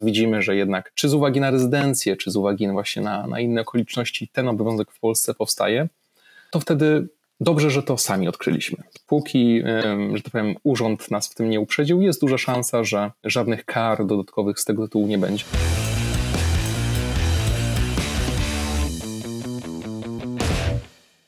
widzimy, że jednak czy z uwagi na rezydencję, czy z uwagi właśnie na, na inne okoliczności ten obowiązek w Polsce powstaje, to wtedy dobrze, że to sami odkryliśmy. Póki, że tak powiem, urząd nas w tym nie uprzedził, jest duża szansa, że żadnych kar dodatkowych z tego tytułu nie będzie.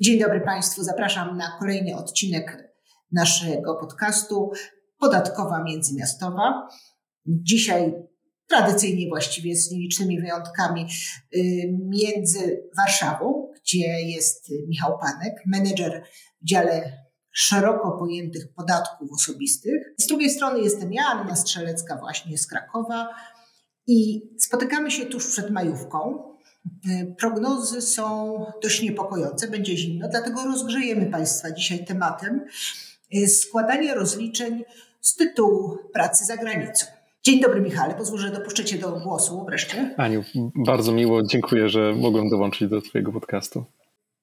Dzień dobry Państwu, zapraszam na kolejny odcinek naszego podcastu Podatkowa Międzymiastowa. Dzisiaj tradycyjnie właściwie z nielicznymi wyjątkami y, między Warszawą, gdzie jest Michał Panek, menedżer w dziale szeroko pojętych podatków osobistych. Z drugiej strony jestem ja, Anna Strzelecka właśnie z Krakowa i spotykamy się tuż przed majówką. Y, prognozy są dość niepokojące, będzie zimno, dlatego rozgrzejemy Państwa dzisiaj tematem y, składanie rozliczeń z tytułu pracy za granicą. Dzień dobry Michale, pozwól, że dopuszczę Cię do głosu wreszcie. Aniu, bardzo miło, dziękuję, że mogłem dołączyć do Twojego podcastu.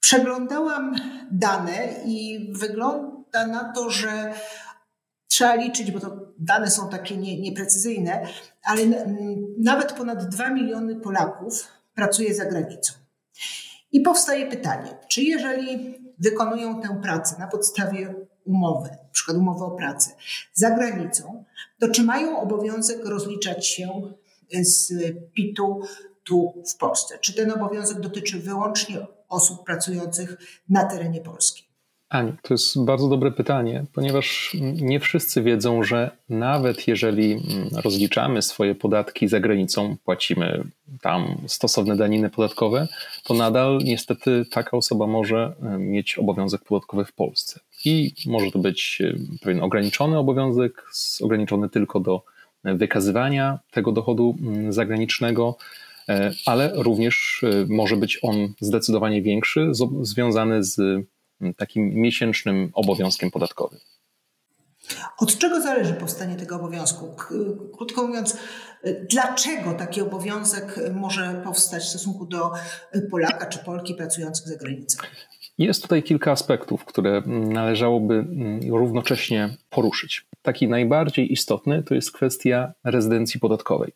Przeglądałam dane i wygląda na to, że trzeba liczyć, bo to dane są takie nie, nieprecyzyjne, ale nawet ponad 2 miliony Polaków pracuje za granicą. I powstaje pytanie, czy jeżeli wykonują tę pracę na podstawie umowy, na przykład umowy o pracę za granicą, to czy mają obowiązek rozliczać się z PIT-u tu w Polsce? Czy ten obowiązek dotyczy wyłącznie osób pracujących na terenie Polski? Aniu, to jest bardzo dobre pytanie, ponieważ nie wszyscy wiedzą, że nawet jeżeli mm, rozliczamy swoje podatki za granicą, płacimy tam stosowne daniny podatkowe, to nadal niestety taka osoba może e, mieć obowiązek podatkowy w Polsce. I może to być e, pewien ograniczony obowiązek, ograniczony tylko do wykazywania tego dochodu mm, zagranicznego, e, ale również może być on zdecydowanie większy, związany z takim miesięcznym obowiązkiem podatkowym. Od czego zależy powstanie tego obowiązku? Krótko mówiąc, dlaczego taki obowiązek może powstać w stosunku do Polaka czy Polki pracujących za granicą? Jest tutaj kilka aspektów, które należałoby mm, równocześnie poruszyć. Taki najbardziej istotny to jest kwestia rezydencji podatkowej.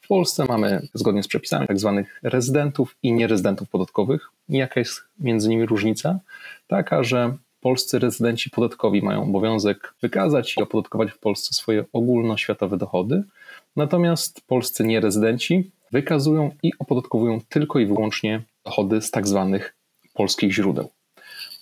W Polsce mamy, zgodnie z przepisami, tak zwanych rezydentów i nierezydentów podatkowych. Jaka jest między nimi różnica? Taka, że polscy rezydenci podatkowi mają obowiązek wykazać i opodatkować w Polsce swoje ogólnoświatowe dochody, natomiast polscy nierezydenci wykazują i opodatkowują tylko i wyłącznie dochody z tak zwanych polskich źródeł.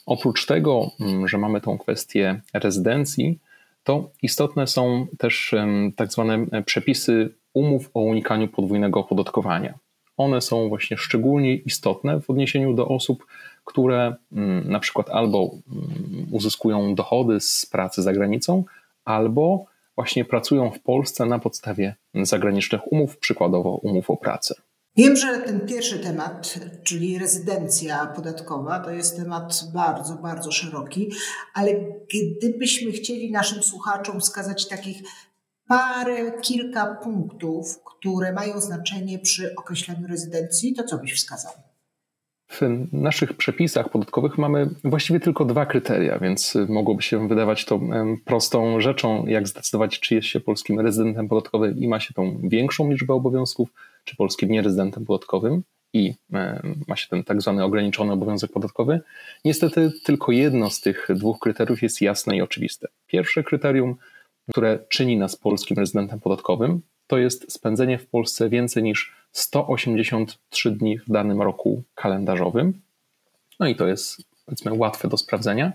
Oprócz tego, mm, że mamy tą kwestię rezydencji, to istotne są też tak zwane przepisy umów o unikaniu podwójnego opodatkowania. One są właśnie szczególnie istotne w odniesieniu do osób, które mm, na przykład albo mm, uzyskują dochody z pracy za granicą, albo właśnie pracują w Polsce na podstawie zagranicznych umów, przykładowo umów o pracę. Wiem, że ten pierwszy temat, czyli rezydencja podatkowa, to jest temat bardzo, bardzo szeroki, ale gdybyśmy chcieli naszym słuchaczom wskazać takich parę, kilka punktów, które mają znaczenie przy określeniu rezydencji, to co byś wskazał? W naszych przepisach podatkowych mamy właściwie tylko dwa kryteria, więc mogłoby się wydawać to prostą rzeczą, jak zdecydować, czy jest się polskim rezydentem podatkowym i ma się tą większą liczbę obowiązków, czy polskim nierezydentem podatkowym i ma się ten tak zwany ograniczony obowiązek podatkowy. Niestety tylko jedno z tych dwóch kryteriów jest jasne i oczywiste. Pierwsze kryterium które czyni nas polskim rezydentem podatkowym, to jest spędzenie w Polsce więcej niż 183 dni w danym roku kalendarzowym. No i to jest powiedzmy łatwe do sprawdzenia.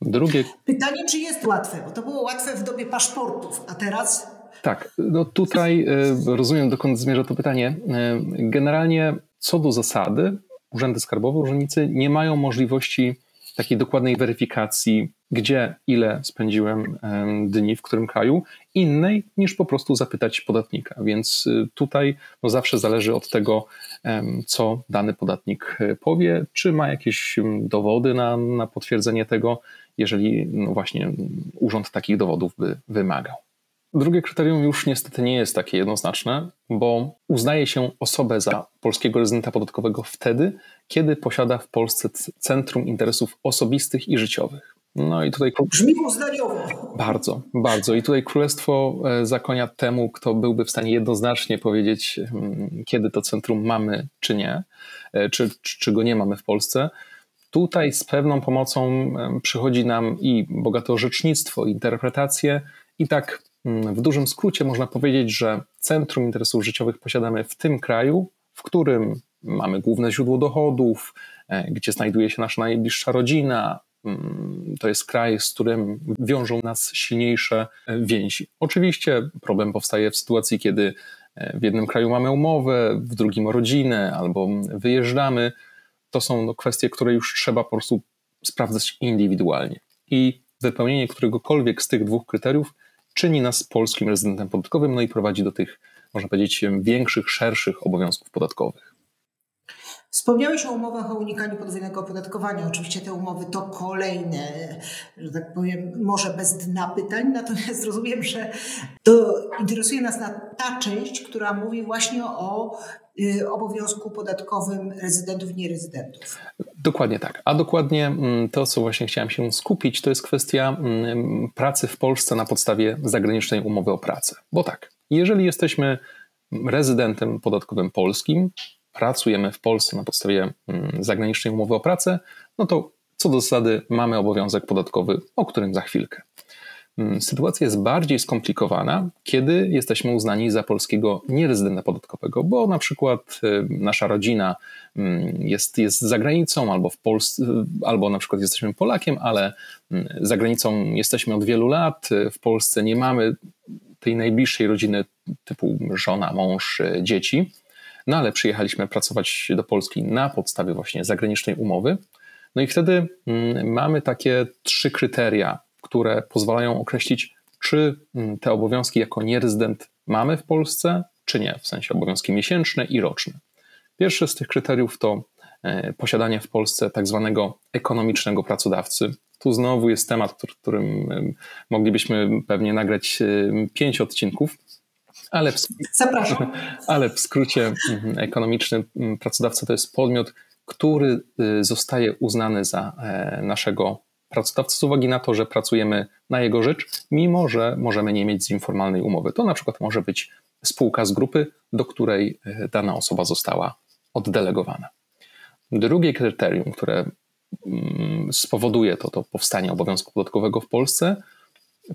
Drugie. Pytanie, czy jest łatwe, bo to było łatwe w dobie paszportów, a teraz. Tak, no tutaj e, rozumiem, dokąd zmierza to pytanie. E, generalnie co do zasady, urzędy skarbowe, urzędnicy nie mają możliwości takiej dokładnej weryfikacji, gdzie, ile spędziłem dni, w którym kraju, innej niż po prostu zapytać podatnika. Więc tutaj no zawsze zależy od tego, co dany podatnik powie, czy ma jakieś dowody na, na potwierdzenie tego, jeżeli no właśnie urząd takich dowodów by wymagał. Drugie kryterium już niestety nie jest takie jednoznaczne, bo uznaje się osobę za polskiego rezydenta podatkowego wtedy, kiedy posiada w Polsce Centrum Interesów Osobistych i Życiowych. No i tutaj... Brzmi uznaniowo. Bardzo, bardzo. I tutaj królestwo e, zakonia temu, kto byłby w stanie jednoznacznie powiedzieć, mm, kiedy to centrum mamy, czy nie, e, czy, czy go nie mamy w Polsce. Tutaj z pewną pomocą przychodzi nam i bogate orzecznictwo, interpretacje, i tak w dużym skrócie można powiedzieć, że centrum interesów życiowych posiadamy w tym kraju, w którym mamy główne źródło dochodów, e, gdzie znajduje się nasza najbliższa rodzina. Mm, to jest kraj, z którym wiążą nas silniejsze e, więzi. Oczywiście problem powstaje w sytuacji, kiedy e, w jednym kraju mamy umowę, w drugim rodzinę albo wyjeżdżamy. To są no, kwestie, które już trzeba po prostu sprawdzać indywidualnie. I wypełnienie któregokolwiek z tych dwóch kryteriów czyni nas polskim rezydentem podatkowym, no i prowadzi do tych, można powiedzieć, większych, szerszych obowiązków podatkowych. Wspomniałeś o umowach o unikaniu podwójnego opodatkowania. Oczywiście te umowy to kolejne, że tak powiem, może bez dna pytań, natomiast rozumiem, że to interesuje nas na ta część, która mówi właśnie o y, obowiązku podatkowym rezydentów nierezydentów. Dokładnie tak. A dokładnie mm, to, co właśnie chciałem się skupić, to jest kwestia mm, pracy w Polsce na podstawie zagranicznej umowy o pracę. Bo tak, jeżeli jesteśmy rezydentem podatkowym polskim, pracujemy w Polsce na podstawie mm, zagranicznej umowy o pracę, no to co do zasady mamy obowiązek podatkowy, o którym za chwilkę. Mm, sytuacja jest bardziej skomplikowana, kiedy jesteśmy uznani za polskiego nierezydenta podatkowego, bo na przykład y, nasza rodzina mm, jest, jest za granicą, albo w Polsce, y, albo na przykład jesteśmy Polakiem, ale za granicą jesteśmy od wielu lat, y, w Polsce nie mamy tej najbliższej rodziny typu żona, mąż, dzieci. No ale przyjechaliśmy pracować do Polski na podstawie właśnie zagranicznej umowy. No i wtedy mm, mamy takie trzy kryteria, które pozwalają określić, czy mm, te obowiązki jako nierezydent mamy w Polsce, czy nie, w sensie obowiązki miesięczne i roczne. Pierwsze z tych kryteriów to e, posiadanie w Polsce tak zwanego ekonomicznego pracodawcy. Tu znowu jest temat, którym moglibyśmy pewnie nagrać pięć odcinków, ale w, Zapraszam. Ale w skrócie mhm, ekonomiczny mm, pracodawca to jest podmiot, który y, zostaje uznany za e, naszego pracodawcę z uwagi na to, że pracujemy na jego rzecz, mimo że możemy nie mieć z nim formalnej umowy. To na przykład może być spółka z grupy, do której e, dana osoba została oddelegowana. Drugie kryterium, które mm, spowoduje to, to powstanie obowiązku podatkowego w Polsce,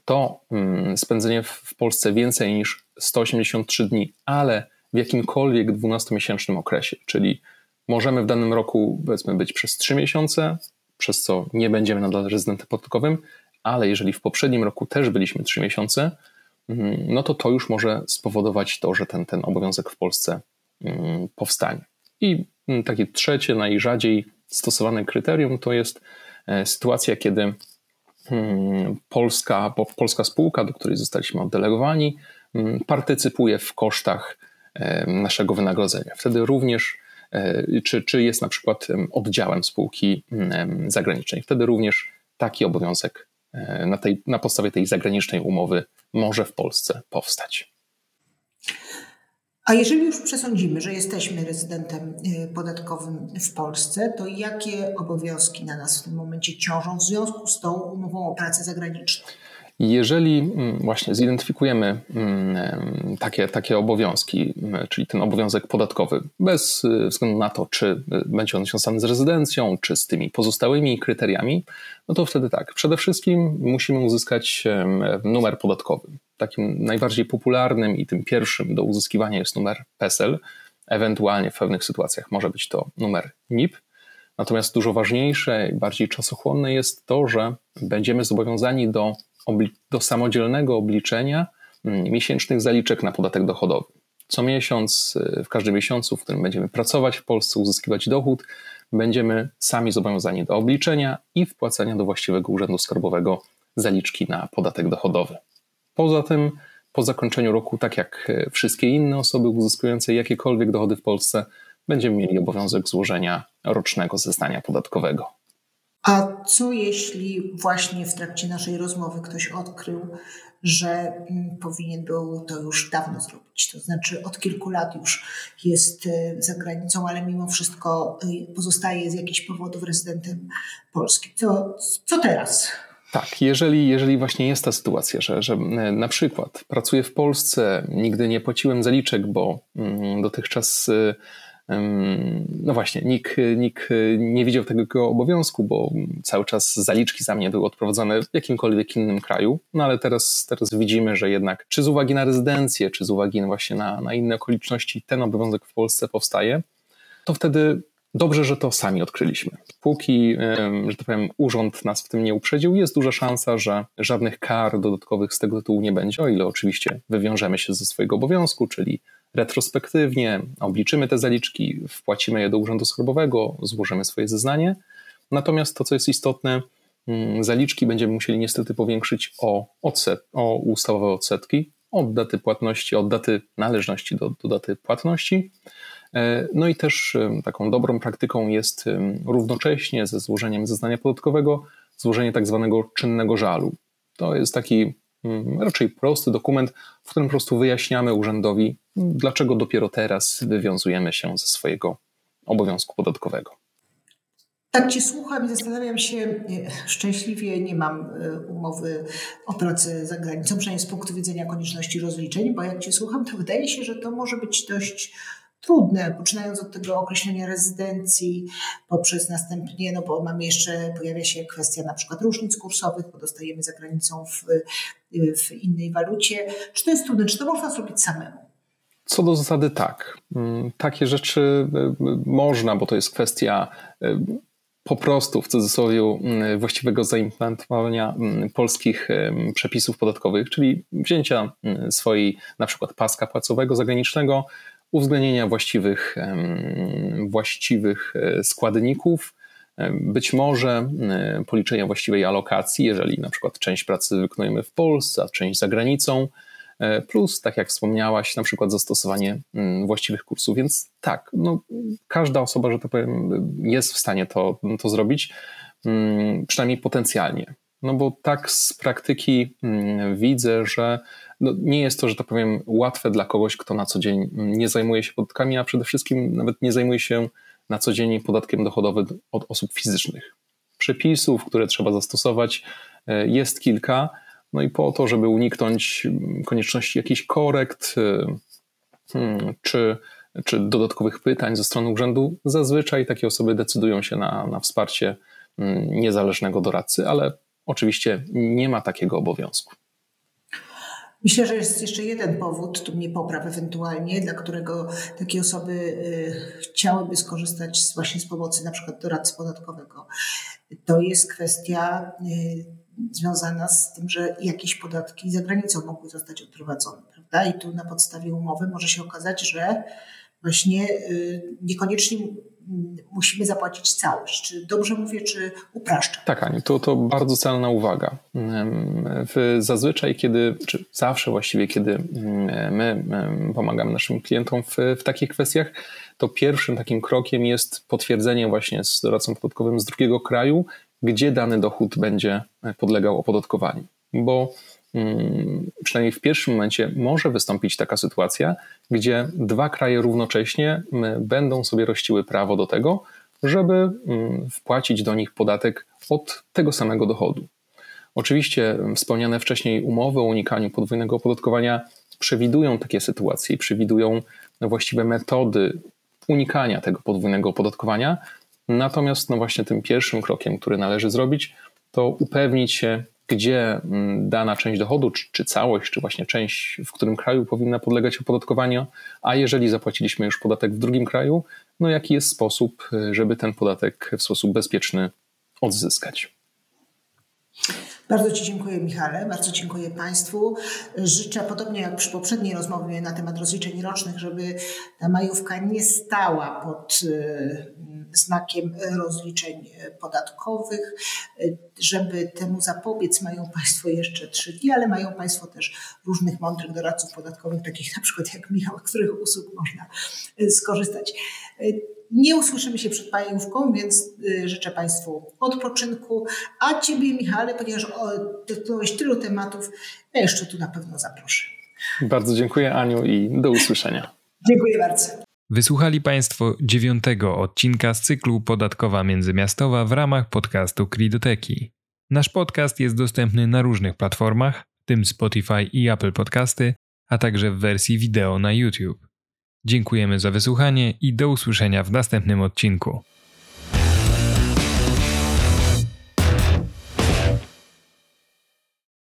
to mm, spędzenie w Polsce więcej niż 183 dni, ale w jakimkolwiek 12-miesięcznym okresie, czyli możemy w danym roku powiedzmy być przez 3 miesiące, przez co nie będziemy nadal rezydentem podatkowym, ale jeżeli w poprzednim roku też byliśmy 3 miesiące, mm, no to to już może spowodować to, że ten, ten obowiązek w Polsce mm, powstanie. I takie trzecie, najrzadziej stosowane kryterium to jest e, sytuacja, kiedy polska, polska spółka, do której zostaliśmy oddelegowani, hmm, partycypuje w kosztach naszego wynagrodzenia. Wtedy również, e, czy, czy jest na przykład oddziałem spółki zagranicznej, wtedy również taki obowiązek e, na, tej, na podstawie tej zagranicznej umowy może w Polsce powstać. A jeżeli już przesądzimy, że jesteśmy rezydentem y, podatkowym w Polsce, to jakie obowiązki na nas w tym momencie ciążą w związku z tą umową o pracę zagraniczną? Jeżeli mm, właśnie zidentyfikujemy mm, takie, takie obowiązki, mm, czyli ten obowiązek podatkowy, bez y, względu na to, czy y, będzie on związany z rezydencją, czy z tymi pozostałymi kryteriami, no to wtedy tak, przede wszystkim musimy uzyskać numer podatkowy. Takim najbardziej popularnym i tym pierwszym do uzyskiwania jest numer PESEL. Ewentualnie w pewnych sytuacjach może być to numer NIP. Natomiast dużo ważniejsze i bardziej czasochłonne jest to, że będziemy zobowiązani do do samodzielnego obliczenia mm, miesięcznych zaliczek na podatek dochodowy. Co miesiąc, y, w każdym miesiącu, w którym będziemy pracować w Polsce, uzyskiwać dochód, będziemy sami zobowiązani do obliczenia i wpłacania do właściwego urzędu skarbowego zaliczki na podatek dochodowy. Poza tym, po zakończeniu roku, tak jak y, wszystkie inne osoby uzyskujące jakiekolwiek dochody w Polsce, będziemy mieli obowiązek złożenia rocznego zeznania podatkowego. A co jeśli właśnie w trakcie naszej rozmowy ktoś odkrył, że mm, powinien był to już dawno zrobić? To znaczy od kilku lat już jest y, za granicą, ale mimo wszystko y, pozostaje z jakichś powodów rezydentem Polski. Co, co teraz? Tak, jeżeli, jeżeli właśnie jest ta sytuacja, że, że na przykład pracuję w Polsce, nigdy nie płaciłem zaliczek, bo mm, dotychczas e, no właśnie, nikt, nikt nie widział tego obowiązku, bo cały czas zaliczki za mnie były odprowadzane w jakimkolwiek innym kraju. No ale teraz, teraz widzimy, że jednak czy z uwagi na rezydencję, czy z uwagi właśnie na, na inne okoliczności ten obowiązek w Polsce powstaje, to wtedy dobrze, że to sami odkryliśmy. Póki, że tak powiem, urząd nas w tym nie uprzedził, jest duża szansa, że żadnych kar dodatkowych z tego tytułu nie będzie, o ile oczywiście wywiążemy się ze swojego obowiązku, czyli retrospektywnie obliczymy te zaliczki, wpłacimy je do Urzędu Skarbowego, złożymy swoje zeznanie. Natomiast to, co jest istotne, mm, zaliczki będziemy musieli niestety powiększyć o, odset, o ustawowe odsetki od daty płatności, od daty należności do, do daty płatności. E, no i też taką dobrą praktyką jest równocześnie ze złożeniem zeznania podatkowego złożenie tak zwanego czynnego żalu. To jest taki Mm, raczej prosty dokument, w którym po prostu wyjaśniamy urzędowi, dlaczego dopiero teraz wywiązujemy się ze swojego obowiązku podatkowego. Tak Cię słucham i zastanawiam się, e, szczęśliwie nie mam e, umowy o pracę za granicą, przynajmniej z punktu widzenia konieczności rozliczeń, bo jak Cię słucham, to wydaje się, że to może być dość trudne, poczynając od tego określenia rezydencji, poprzez następnie, no bo mamy jeszcze, pojawia się kwestia na przykład różnic kursowych, bo dostajemy za granicą w, w innej walucie. Czy to jest trudne? Czy to można zrobić samemu? Co do zasady tak. Mm, takie rzeczy y, można, bo to jest kwestia y, po prostu w cudzysłowie mm, właściwego zaimplementowania mm, polskich przepisów podatkowych, czyli wzięcia swojej na przykład paska płacowego zagranicznego, uwzględnienia właściwych, właściwych e, składników, być może e, policzenia właściwej alokacji, jeżeli na przykład część pracy wykonujemy w Polsce, a część za granicą, e, plus, tak jak wspomniałaś, na przykład zastosowanie mm, właściwych kursów. Więc tak, no, każda osoba, że tak powiem, jest w stanie to, to zrobić, mm, przynajmniej potencjalnie. No bo tak z praktyki mm, widzę, że no nie jest to, że tak powiem, łatwe dla kogoś, kto na co dzień nie zajmuje się podatkami, a przede wszystkim nawet nie zajmuje się na co dzień podatkiem dochodowym od osób fizycznych. Przepisów, które trzeba zastosować, e, jest kilka. No i po to, żeby uniknąć konieczności jakichś korekt e, hmm, czy, czy dodatkowych pytań ze strony urzędu, zazwyczaj takie osoby decydują się na, na wsparcie mm, niezależnego doradcy, ale oczywiście nie ma takiego obowiązku. Myślę, że jest jeszcze jeden powód, tu mnie popraw ewentualnie, dla którego takie osoby y, chciałyby skorzystać właśnie z pomocy na przykład doradcy podatkowego. To jest kwestia y, związana z tym, że jakieś podatki za granicą mogły zostać odprowadzone, prawda? I tu na podstawie umowy może się okazać, że właśnie y, niekoniecznie musimy zapłacić całość. Czy dobrze mówię, czy upraszczam? Tak, Aniu, to, to bardzo celna uwaga. Zazwyczaj, kiedy, czy zawsze właściwie, kiedy my pomagamy naszym klientom w, w takich kwestiach, to pierwszym takim krokiem jest potwierdzenie właśnie z doradcą podatkowym z drugiego kraju, gdzie dany dochód będzie podlegał opodatkowaniu. Bo Mm, przynajmniej w pierwszym momencie może wystąpić taka sytuacja, gdzie dwa kraje równocześnie mm, będą sobie rościły prawo do tego, żeby mm, wpłacić do nich podatek od tego samego dochodu. Oczywiście wspomniane wcześniej umowy o unikaniu podwójnego opodatkowania przewidują takie sytuacje i przewidują właściwe metody unikania tego podwójnego opodatkowania. Natomiast no właśnie tym pierwszym krokiem, który należy zrobić, to upewnić się, gdzie mm, dana część dochodu, czy, czy, całość, czy właśnie część, w którym kraju powinna podlegać opodatkowaniu, a jeżeli zapłaciliśmy już podatek w drugim kraju, no jaki jest sposób, żeby ten podatek w sposób bezpieczny odzyskać. Bardzo Ci dziękuję, Michale, bardzo dziękuję Państwu. Życzę, podobnie jak przy poprzedniej rozmowie na temat rozliczeń rocznych, żeby ta majówka nie stała pod y, znakiem rozliczeń podatkowych. Żeby temu zapobiec, mają Państwo jeszcze trzy dni, ale mają Państwo też różnych mądrych doradców podatkowych, takich na przykład jak Michał, których usług można skorzystać. Nie usłyszymy się przed pajówką, więc y, życzę Państwu odpoczynku. A Ciebie, Michale, ponieważ dotknąłeś tylu tematów, ja jeszcze tu na pewno zaproszę. Bardzo dziękuję, Aniu, i do usłyszenia. Dziękuję bardzo. Wysłuchali Państwo dziewiątego odcinka z cyklu Podatkowa Międzymiastowa w ramach podcastu Kridoteki. Nasz podcast jest dostępny na różnych platformach, w tym Spotify i Apple Podcasty, a także w wersji wideo na YouTube. Dziękujemy za wysłuchanie i do usłyszenia w następnym odcinku.